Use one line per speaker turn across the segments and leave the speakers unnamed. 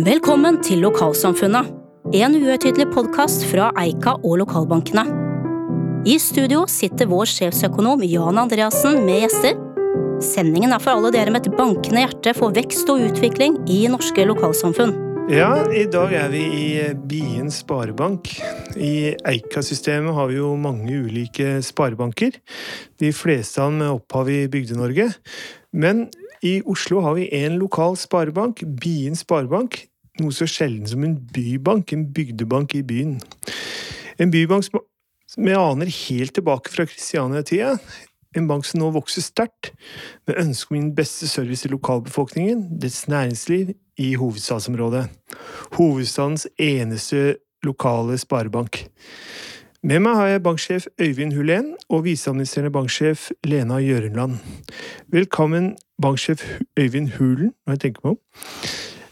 Velkommen til Lokalsamfunnet, en uhøytidelig podkast fra Eika og lokalbankene. I studio sitter vår sjefsøkonom Jan Andreassen med gjester. Sendingen er for alle dere med et bankende hjerte for vekst og utvikling i norske lokalsamfunn.
Ja, i dag er vi i Bien sparebank. I Eika-systemet har vi jo mange ulike sparebanker. De fleste av dem med opphav i Bygde-Norge. Men i Oslo har vi én lokal sparebank, Bien sparebank, noe så sjelden som en bybank, en bygdebank i byen. En bybank som jeg aner helt tilbake fra Kristiania-tida. En bank som nå vokser sterkt, med ønske om min beste service til lokalbefolkningen, dets næringsliv, i hovedstadsområdet. Hovedstadens eneste lokale sparebank. Med meg har jeg banksjef Øyvind Hulén og viseadministrerende banksjef Lena Gjørenland. Velkommen, banksjef Øyvind Hulen, når jeg tenker meg om.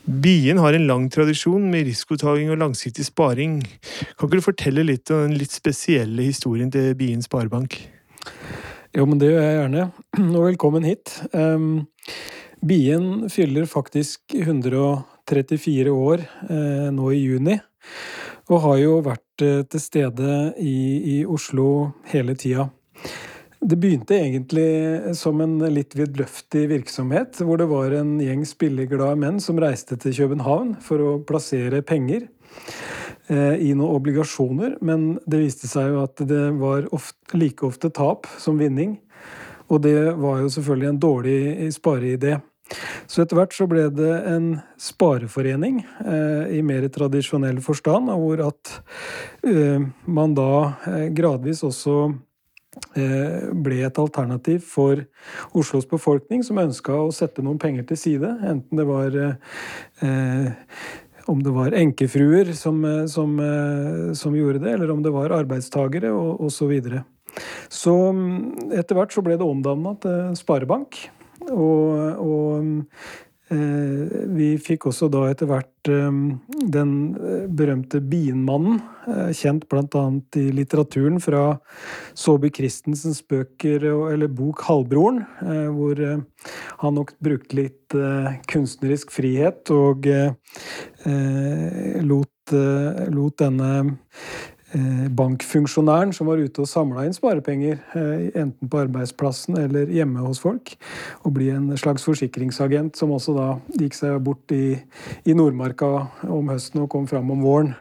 Bien har en lang tradisjon med risikotaking og langsiktig sparing. Kan ikke du fortelle litt om den litt spesielle historien til Bien sparebank?
Jo, men det gjør jeg gjerne. Og velkommen hit. Um, Bien fyller faktisk 134 år uh, nå i juni. Og har jo vært uh, til stede i, i Oslo hele tida. Det begynte egentlig som en litt vidløftig virksomhet, hvor det var en gjeng spilleglade menn som reiste til København for å plassere penger eh, i noen obligasjoner, men det viste seg jo at det var ofte, like ofte tap som vinning. Og det var jo selvfølgelig en dårlig spareidé. Så etter hvert så ble det en spareforening eh, i mer tradisjonell forstand, hvor at eh, man da eh, gradvis også ble et alternativ for Oslos befolkning som ønska å sette noen penger til side. Enten det var eh, om det var enkefruer som, eh, som, eh, som, gjorde det, eller om det var arbeidstagere og osv. Så, videre. så mm, etter hvert så ble det omdanna til sparebank. Og, og Eh, vi fikk også da etter hvert eh, den eh, berømte Bienmannen, kjent bl.a. i litteraturen fra Saabye Christensens bøker, eller bok 'Halvbroren', hvor han nok brukte litt kunstnerisk frihet og lot, lot denne Eh, bankfunksjonæren som var ute og samla inn sparepenger, eh, enten på arbeidsplassen eller hjemme hos folk, og bli en slags forsikringsagent, som også da gikk seg bort i, i Nordmarka om høsten og kom fram om våren.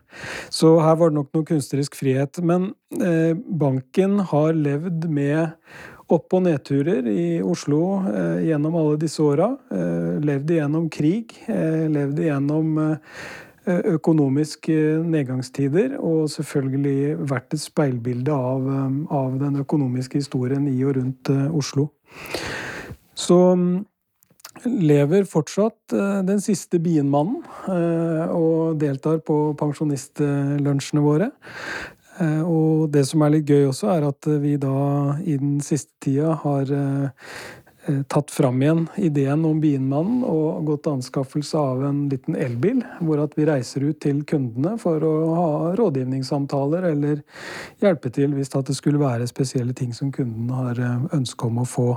Så her var det nok noe kunstnerisk frihet. Men eh, banken har levd med opp- og nedturer i Oslo eh, gjennom alle disse åra. Eh, levd igjennom krig, eh, levd igjennom Eh, økonomiske nedgangstider, og selvfølgelig vært et speilbilde av, av den økonomiske historien i og rundt Oslo. Så lever fortsatt den siste bienmannen og deltar på pensjonistlunsjene våre. Og det som er litt gøy også, er at vi da i den siste tida har tatt fram igjen ideen om Bienmannen og gått til anskaffelse av en liten elbil, hvor at vi reiser ut til kundene for å ha rådgivningssamtaler eller hjelpe til hvis det skulle være spesielle ting som kunden har eh, ønske om å få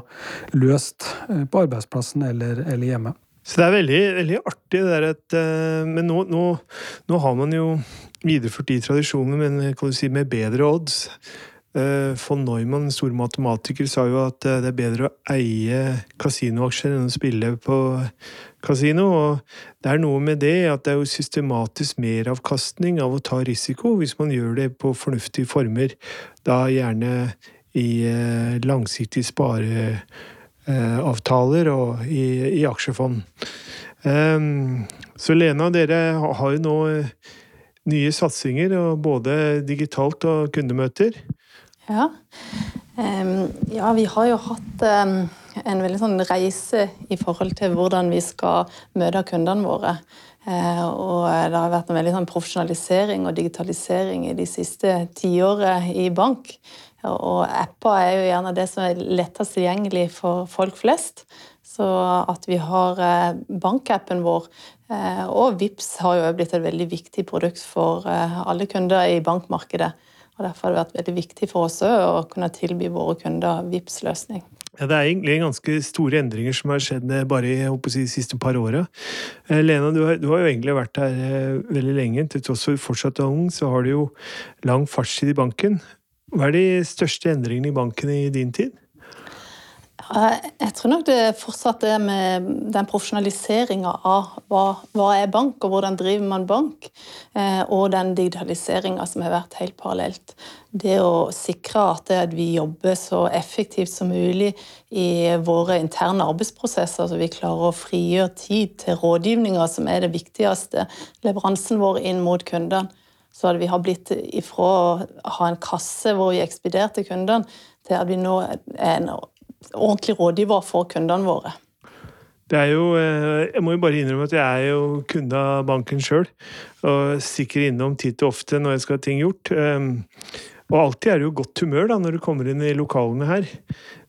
løst eh, på arbeidsplassen eller, eller hjemme.
Så det er veldig, veldig artig det der at Men nå, nå, nå har man jo videreført de tradisjonene, men kan du si med bedre odds. Eh, von Neumann, en stor matematiker, sa jo at eh, det er bedre å eie kasinoaksjer enn å spille på kasino. Og det er noe med det at det er jo systematisk meravkastning av å ta risiko hvis man gjør det på fornuftige former. Da gjerne i eh, langsiktige spareavtaler og i, i aksjefond. Så Lena, dere har jo nå nye satsinger, både digitalt og kundemøter.
Ja. ja, vi har jo hatt en veldig sånn reise i forhold til hvordan vi skal møte kundene våre. Eh, og det har vært en veldig sånn profesjonalisering og digitalisering i de siste tiåret i bank. Og apper er jo gjerne det som er lettest tilgjengelig for folk flest. Så at vi har eh, bankappen vår, eh, og VIPS har jo blitt et veldig viktig produkt for alle kunder i bankmarkedet. Og Derfor har det vært veldig viktig for oss å kunne tilby våre kunder VIPS løsning
Ja, Det er egentlig ganske store endringer som har skjedd eh, bare i de siste par åra. Eh, Lena, du har, du har, jo egentlig vært her eh, veldig lenge. Til tross for fortsatt ung, så har du jo lang fartstid i banken. Hva er de største endringene i banken i din tid?
Jeg tror nok det fortsatt er med den profesjonaliseringa av hva, hva, er bank, og hvordan driver man bank, eh, og den digitaliseringa som har vært helt parallelt. Det å sikre at vi jobber så effektivt som mulig i våre interne arbeidsprosesser, så vi klarer å frigjøre tid til rådgivninga, som er det viktigste, leveransen vår inn mot kundene. Så at vi har blitt ifra å ha en kasse hvor vi ekspederte kundene, til at vi nå er en ordentlig rådgiver for kundene våre.
Det er jo, eh, Jeg må jo bare innrømme at jeg er jo kunde av banken sjøl. Og stikker innom titt og ofte når jeg skal ha ting gjort. Og alltid er det jo godt humør da, når du kommer inn i lokalene her.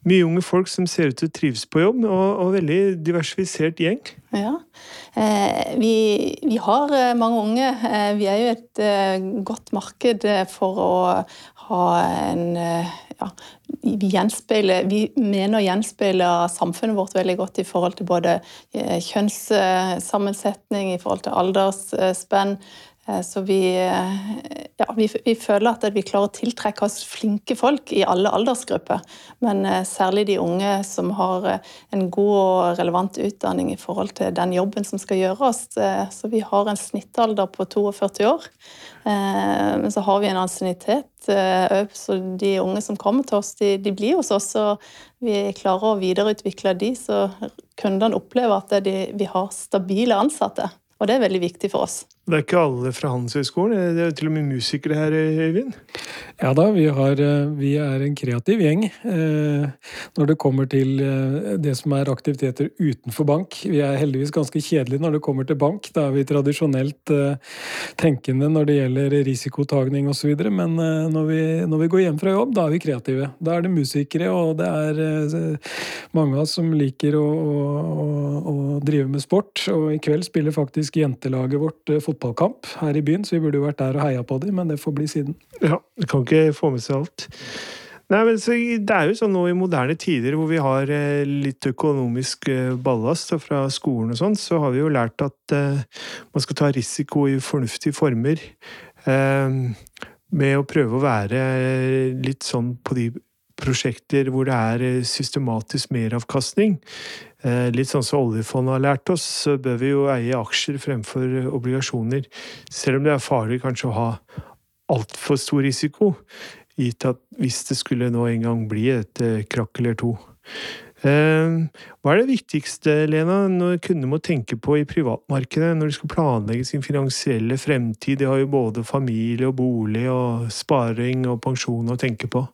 Mye unge folk som ser ut til å trives på jobb, og, og veldig diversifisert gjeng.
Ja, eh, vi, vi, har eh, mange unge. Eh, vi er jo et eh, godt marked for å ha en ja, vi, vi mener å gjenspeile samfunnet vårt veldig godt i forhold til både eh, kjønnssammensetning, i forhold til aldersspenn. Eh, så vi, eh, ja, vi, vi, føler at vi klarer å tiltrekke oss flinke folk i alle aldersgrupper. Men særlig de unge som har en god og relevant utdanning i forhold til den jobben som skal gjøres. Så vi har en snittalder på 42 år. Men så har vi en ansiennitet òg, så de unge som kommer til oss, de, de blir hos oss. Og vi klarer å videreutvikle de, så kundene opplever at de, vi har stabile ansatte. Og det er veldig viktig for oss.
Det er ikke alle fra Handelshøyskolen? Det er til og med musikere her, Øyvind?
Ja da, vi, har, eh, vi, er en kreativ gjeng eh, når det kommer til eh, det som er aktiviteter utenfor bank. Vi er heldigvis ganske kjedelige når det kommer til bank. Da er vi tradisjonelt tenkende når det gjelder risikotagning osv. Men når vi, når vi går hjem fra jobb, da er vi kreative. Da er det musikere, og det er mange av oss som liker å, å, å drive med sport. Og i kveld spiller faktisk jentelaget vårt fotball fotballkamp her i byen, så vi burde jo vært der og heia på dem, men det får bli siden.
Ja, du kan ikke få med seg alt. Nei, men Det er jo sånn nå i moderne tider hvor vi har eh, litt økonomisk eh, ballast fra skolen og sånn, så har vi jo lært at eh, man skal ta risiko i fornuftige former. Uh, med å prøve å være litt sånn på de prosjekter hvor det er systematisk meravkastning. Eh, litt sånn som oljefondet har lært oss, så bør vi jo eie aksjer fremfor obligasjoner. Selv om det er farlig kanskje å ha altfor stor risiko, gitt at hvis det skulle nå en gang bli et eh, krakk eller to. Eh, hva er det viktigste, Lena, når kunder må tenke på i privatmarkedet når de skal planlegge sin finansielle fremtid? De har jo både familie og bolig og sparing og pensjon å tenke på.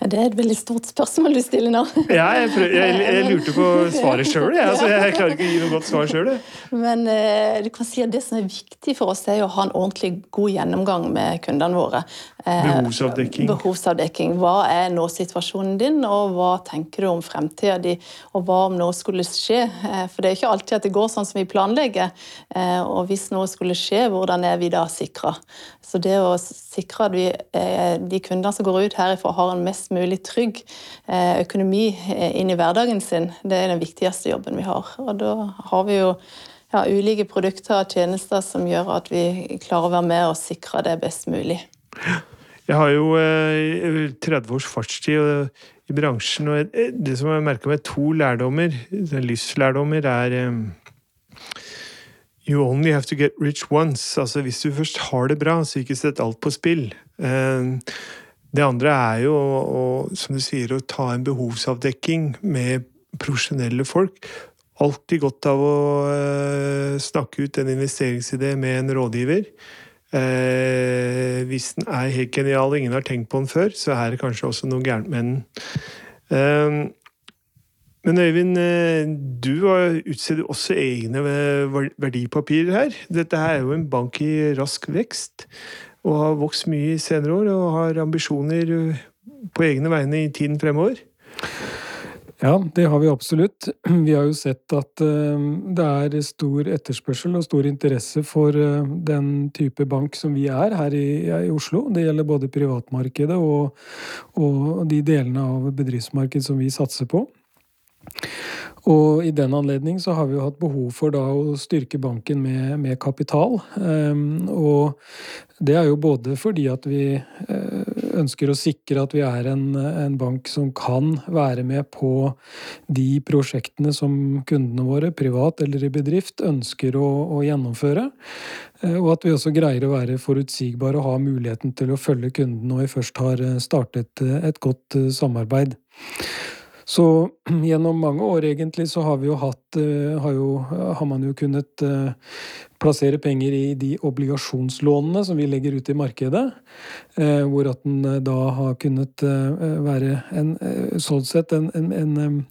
Ja, Det er et veldig stort spørsmål du stiller nå.
ja, jeg, prøv, jeg, jeg, lurte på svaret sjøl. Jeg, altså, jeg klarer ikke å gi noe godt svar sjøl.
Men eh, du kan si at det som er viktig for oss, er å ha en ordentlig god gjennomgang med kundene våre.
Eh, behovsavdekking.
Behovsavdekking. Hva er nå situasjonen din, og hva tenker du om fremtida di? Og hva om noe skulle skje? Eh, for det er ikke alltid at det går sånn som vi planlegger. Eh, og hvis noe skulle skje, hvordan er vi da sikra? Så det å sikre at vi, eh, de kundene som går ut herifra, har en mest mulig trygg eh, økonomi eh, inn i hverdagen sin. Det er den viktigste jobben vi har. Og da har vi jo ja, ulike produkter og tjenester som gjør at vi klarer å være med og sikre det best mulig.
Jeg har jo 30 eh, års fartstid i bransjen, og det som jeg merker med to lærdommer, livslærdommer, er You only have to get rich once. Altså, hvis du først har det bra, så ikke sett alt på spill. Det andre er jo, å, som du sier, å ta en behovsavdekking med profesjonelle folk. Alltid godt av å eh, snakke ut en investeringsidé med en rådgiver. Eh, hvis den er helt genial og ingen har tenkt på den før, så er det kanskje også noe gærent med den. Eh, men Øyvind, du utsteder også egne verdipapirer her. Dette her er jo en bank i rask vekst og har vokst mye i senere år og har ambisjoner på egne vegne i tiden fremover?
Ja, det har vi absolutt. Vi har jo sett at uh, det er stor etterspørsel og stor interesse for uh, den type bank som vi er her i, i Oslo. Det gjelder både privatmarkedet og, og de delene av bedriftsmarkedet som vi satser på. Og i den anledning så har vi jo hatt behov for da å styrke banken med, med kapital. Um, og det er jo både fordi at vi uh, ønsker å sikre at vi er en, en, bank som kan være med på de prosjektene som kundene våre, privat eller i bedrift, ønsker å, å gjennomføre. Uh, og at vi også greier å være forutsigbare og ha muligheten til å følge kunden når vi først har startet et godt samarbeid. Så gjennom mange år egentlig så har vi jo hatt eh, har, jo, har man jo kunnet eh, plassere penger i de obligasjonslånene som vi legger ut i markedet. Eh, hvor at den da har kunnet være en, sånn sett en, en, en,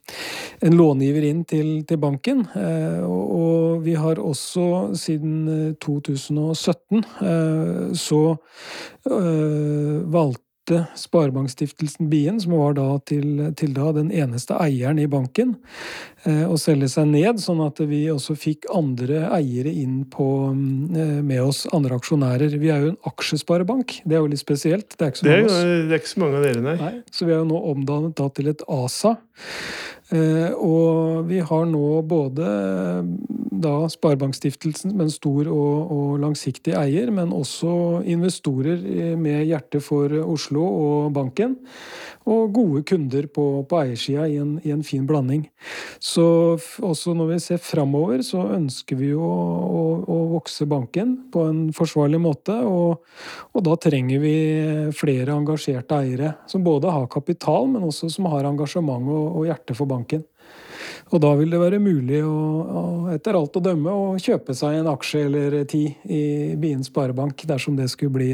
en långiver inn til, til banken. Og vi har også siden 2017 så valgt kjøpte Sparebankstiftelsen Bien, som var da til, til da den eneste eieren i banken, å selge seg ned, sånn at vi også fikk andre eiere inn på, eh, med oss, andre aksjonærer. Vi er jo en aksjesparebank, det er jo litt spesielt. Det er ikke så mange,
det det er ikke så mange av dere, nei.
nei. Så vi er jo nå omdannet da til et ASA. Eh, og vi har nå både da Sparebankstiftelsen med en stor og, og, langsiktig eier, men også investorer med hjerte for Oslo og banken. Og gode kunder på, på eiersida i, i, en fin blanding. Så også når vi ser framover, så ønsker vi jo å, å, vokse banken på en forsvarlig måte. Og, og, da trenger vi flere engasjerte eiere, som både har kapital, men også som har engasjement og, og hjerte for banken. Og da vil det være mulig, å, etter alt å dømme, å kjøpe seg en aksje eller ti i Bien Sparebank, dersom det skulle bli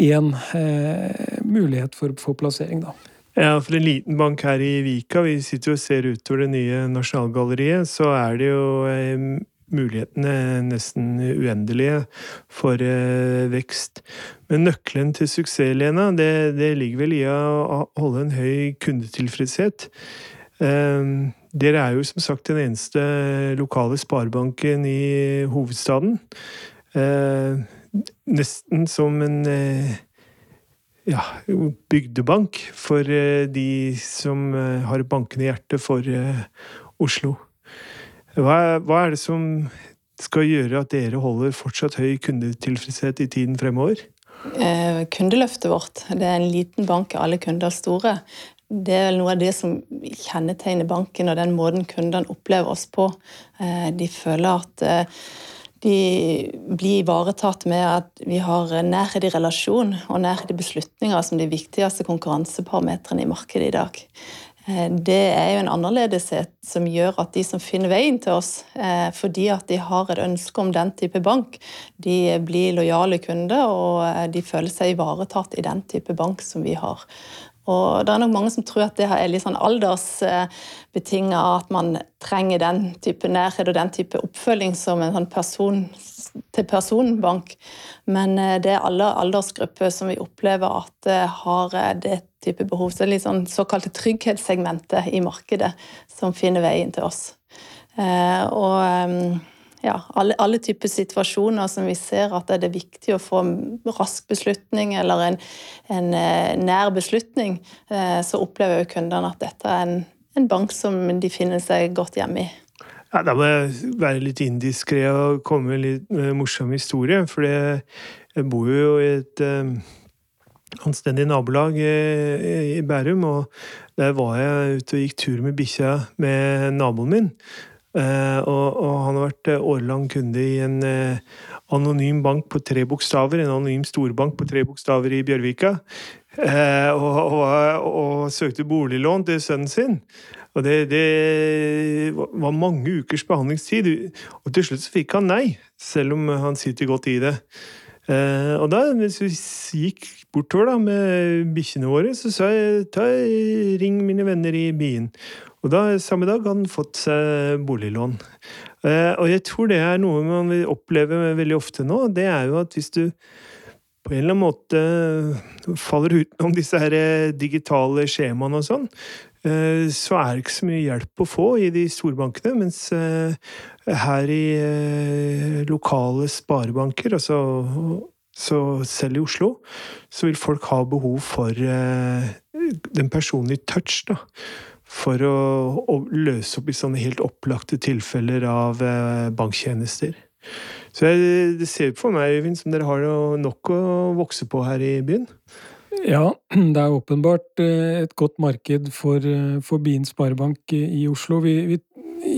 én eh, eh, mulighet for, for plassering, da.
Ja, for en liten bank her i Vika, vi sitter jo og ser utover det nye Nasjonalgalleriet, så er det jo eh, mulighetene nesten uendelige for eh, vekst. Men nøkkelen til suksess, Lena, det, det ligger vel i å holde en høy kundetilfredshet. Ehm, dere er jo som sagt den eneste lokale sparebanken i hovedstaden. Nesten som en eh, ja, bygdebank for eh, de som eh, har bankende hjerte for Oslo. Hva, hva er det som skal gjøre at dere holder fortsatt høy kundetilfredshet i tiden fremover?
kundeløftet vårt. Det er en liten bank, alle kunder store det er vel noe av det som kjennetegner banken og den måten kundene opplever oss på. Eh, de føler at eh, de blir ivaretatt med at vi har nærhet i relasjon og nærhet i beslutninger som de viktigste konkurranseparametrene i markedet i dag. Eh, det er jo en annerledeshet som gjør at de som finner veien til oss fordi at de har et ønske om den type bank, de blir lojale kunder og de føler seg ivaretatt i den type bank som vi har. Og det er nok mange som tror at det er litt sånn aldersbetinga, at man trenger den type nærhet og den type oppfølging som en sånn person til personbank. Men eh, det er alle aldersgrupper som vi opplever at eh, har eh, det type behov. Så det er litt sånn såkalte trygghetssegmentet i markedet som finner veien til oss. Og ja, alle, alle, typer situasjoner som vi ser at det er viktig å få en rask beslutning eller en, en eh, nær beslutning, eh, så opplever jo kundene at dette er en, en, bank som de finner seg godt hjemme i.
Ja, Da må jeg være litt indiskré og komme med litt uh, morsom historie. For jeg bor jo i et anstendig nabolag i Bærum, og der var jeg ute og gikk tur med bikkja med naboen min. Uh, og, og, han har vært uh, årelang kunde i en uh, anonym bank på tre bokstaver. En anonym storbank på tre bokstaver i Bjørvika. Og, og, og, søkte boliglån til sønnen sin. Og det, det, var mange ukers behandlingstid. Og til slutt så fikk han nei, selv om han sitter godt i det. og da, hvis vi gikk bortover da, med bikkjene våre, så sa jeg ta, ring mine venner i byen. Og da, samme dag hadde han fått seg boliglån. Eh, og jeg tror det er noe man vil oppleve veldig ofte nå. Det er jo at hvis du på en eller annen måte faller utenom disse her digitale skjemaene og sånn, eh, så er det ikke så mye hjelp å få i de store bankene. Mens eh, her i eh, lokale sparebanker, altså så selv i Oslo, så vil folk ha behov for den personlige touch, da. For å, å løse opp i sånne helt opplagte tilfeller av banktjenester. Så jeg, det ser ut for meg, Øyvind, som dere har nok å vokse på her i byen.
Ja, det er åpenbart eh, et godt marked for, eh, for Bien Sparebank i Oslo. Vi, vi,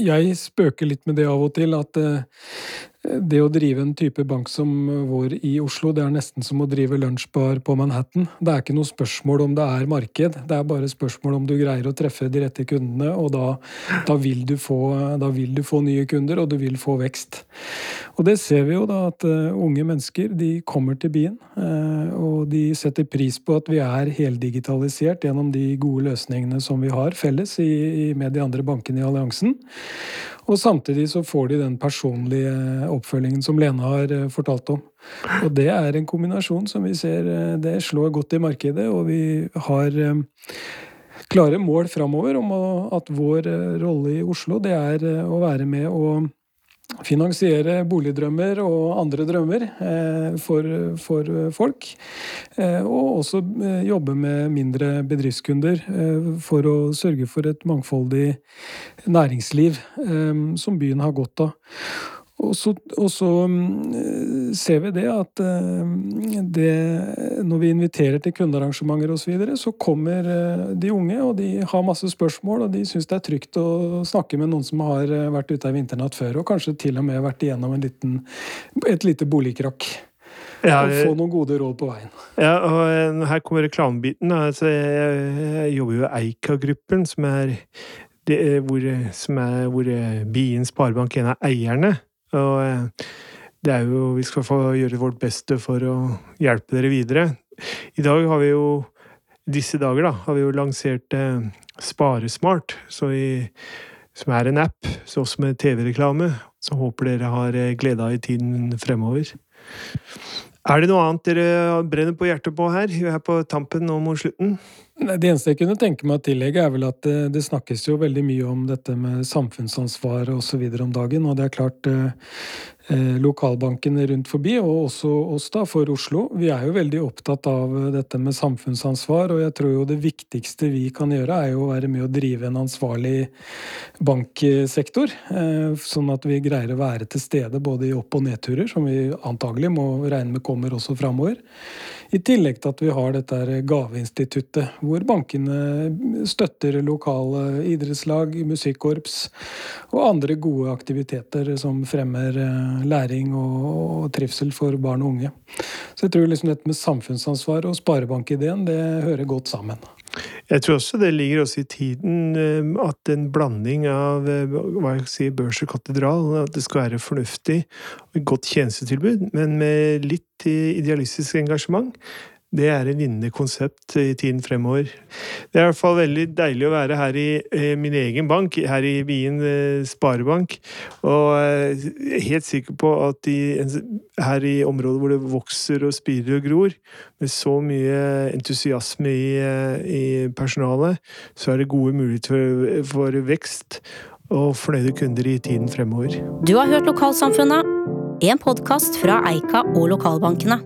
jeg spøker litt med det av og til, at eh, det å drive en type bank som vår i Oslo, det er nesten som å drive lunsjbar på Manhattan. Det er ikke noe spørsmål om det er marked, det er bare spørsmål om du greier å treffe de rette kundene, og da, da, vil, du få, da vil du få nye kunder, og du vil få vekst. Og det ser vi jo da, at uh, unge mennesker de kommer til byen, uh, og de setter pris på at vi er heldigitalisert gjennom de gode løsningene som vi har felles i med de andre bankene i alliansen. Og samtidig så får de den personlige oppfølgingen som Lene har eh, fortalt om. Og det er en kombinasjon som vi ser eh, det slår godt i markedet, og vi har eh, klare mål framover om at vår rolle i Oslo det er å være med og finansiere boligdrømmer og andre drømmer eh, for, for, folk. Eh, og også eh, jobbe med mindre bedriftskunder for å sørge for et mangfoldig næringsliv som byen har godt av. Og så, og så, mm, ser vi det at eh, det, når vi inviterer til kundearrangementer osv., så, videre, så kommer eh, de unge, og de har masse spørsmål, og de syns det er trygt å snakke med noen som har eh, vært ute ei vinternatt før, og kanskje til og med vært igjennom liten, et lite boligkrakk. Ja, og få noen gode råd på veien.
Ja, og her kommer reklamebiten. Altså, jeg, jobber jo i Eika-gruppen, som er, det, hvor, som er hvor Bien Sparebank er en av eierne. Og eh, det er jo Vi skal få gjøre vårt beste for å hjelpe dere videre. I dag har vi jo disse dager da, har vi jo lansert eh, Sparesmart, i, som er en app, så også med TV-reklame, Så håper dere har eh, glede av i tiden fremover. Er det noe annet dere brenner på hjertet på her? Vi er på tampen nå mot slutten.
Det eneste jeg kunne tenke meg å tillegge, er vel at det, det snakkes jo veldig mye om dette med samfunnsansvar osv. om dagen. Og det er klart, eh, eh, lokalbankene rundt forbi, og også oss da, for Oslo, vi er jo veldig opptatt av dette med samfunnsansvar. Og jeg tror jo det viktigste vi kan gjøre, er jo å være med å drive en ansvarlig banksektor. Eh, sånn at vi greier å være til stede både i opp- og nedturer, som vi antagelig må regne med kommer også framover. I tillegg til at vi har dette gaveinstituttet, hvor bankene støtter lokale idrettslag, musikkorps og andre gode aktiviteter som fremmer eh, læring og trivsel for barn og unge. Så jeg tror liksom dette med samfunnsansvar og sparebankideen, det hører godt sammen.
Jeg tror også det ligger også i tiden eh, at en blanding av eh, hva jeg sier, børs og katedral, at det skal være fornuftig og godt tjenestetilbud, men med litt idealistisk engasjement det er et vinnende konsept i tiden fremover. Det er i hvert fall veldig deilig å være her i eh, min egen bank, her i Wien eh, Sparebank. Og eh, jeg er helt sikker på at de, her i området hvor det vokser og spirer og gror, med så mye entusiasme i, i personalet, så er det gode muligheter for, for vekst og fornøyde kunder i tiden fremover.
Du har hørt Lokalsamfunnet, en podkast fra Eika og lokalbankene.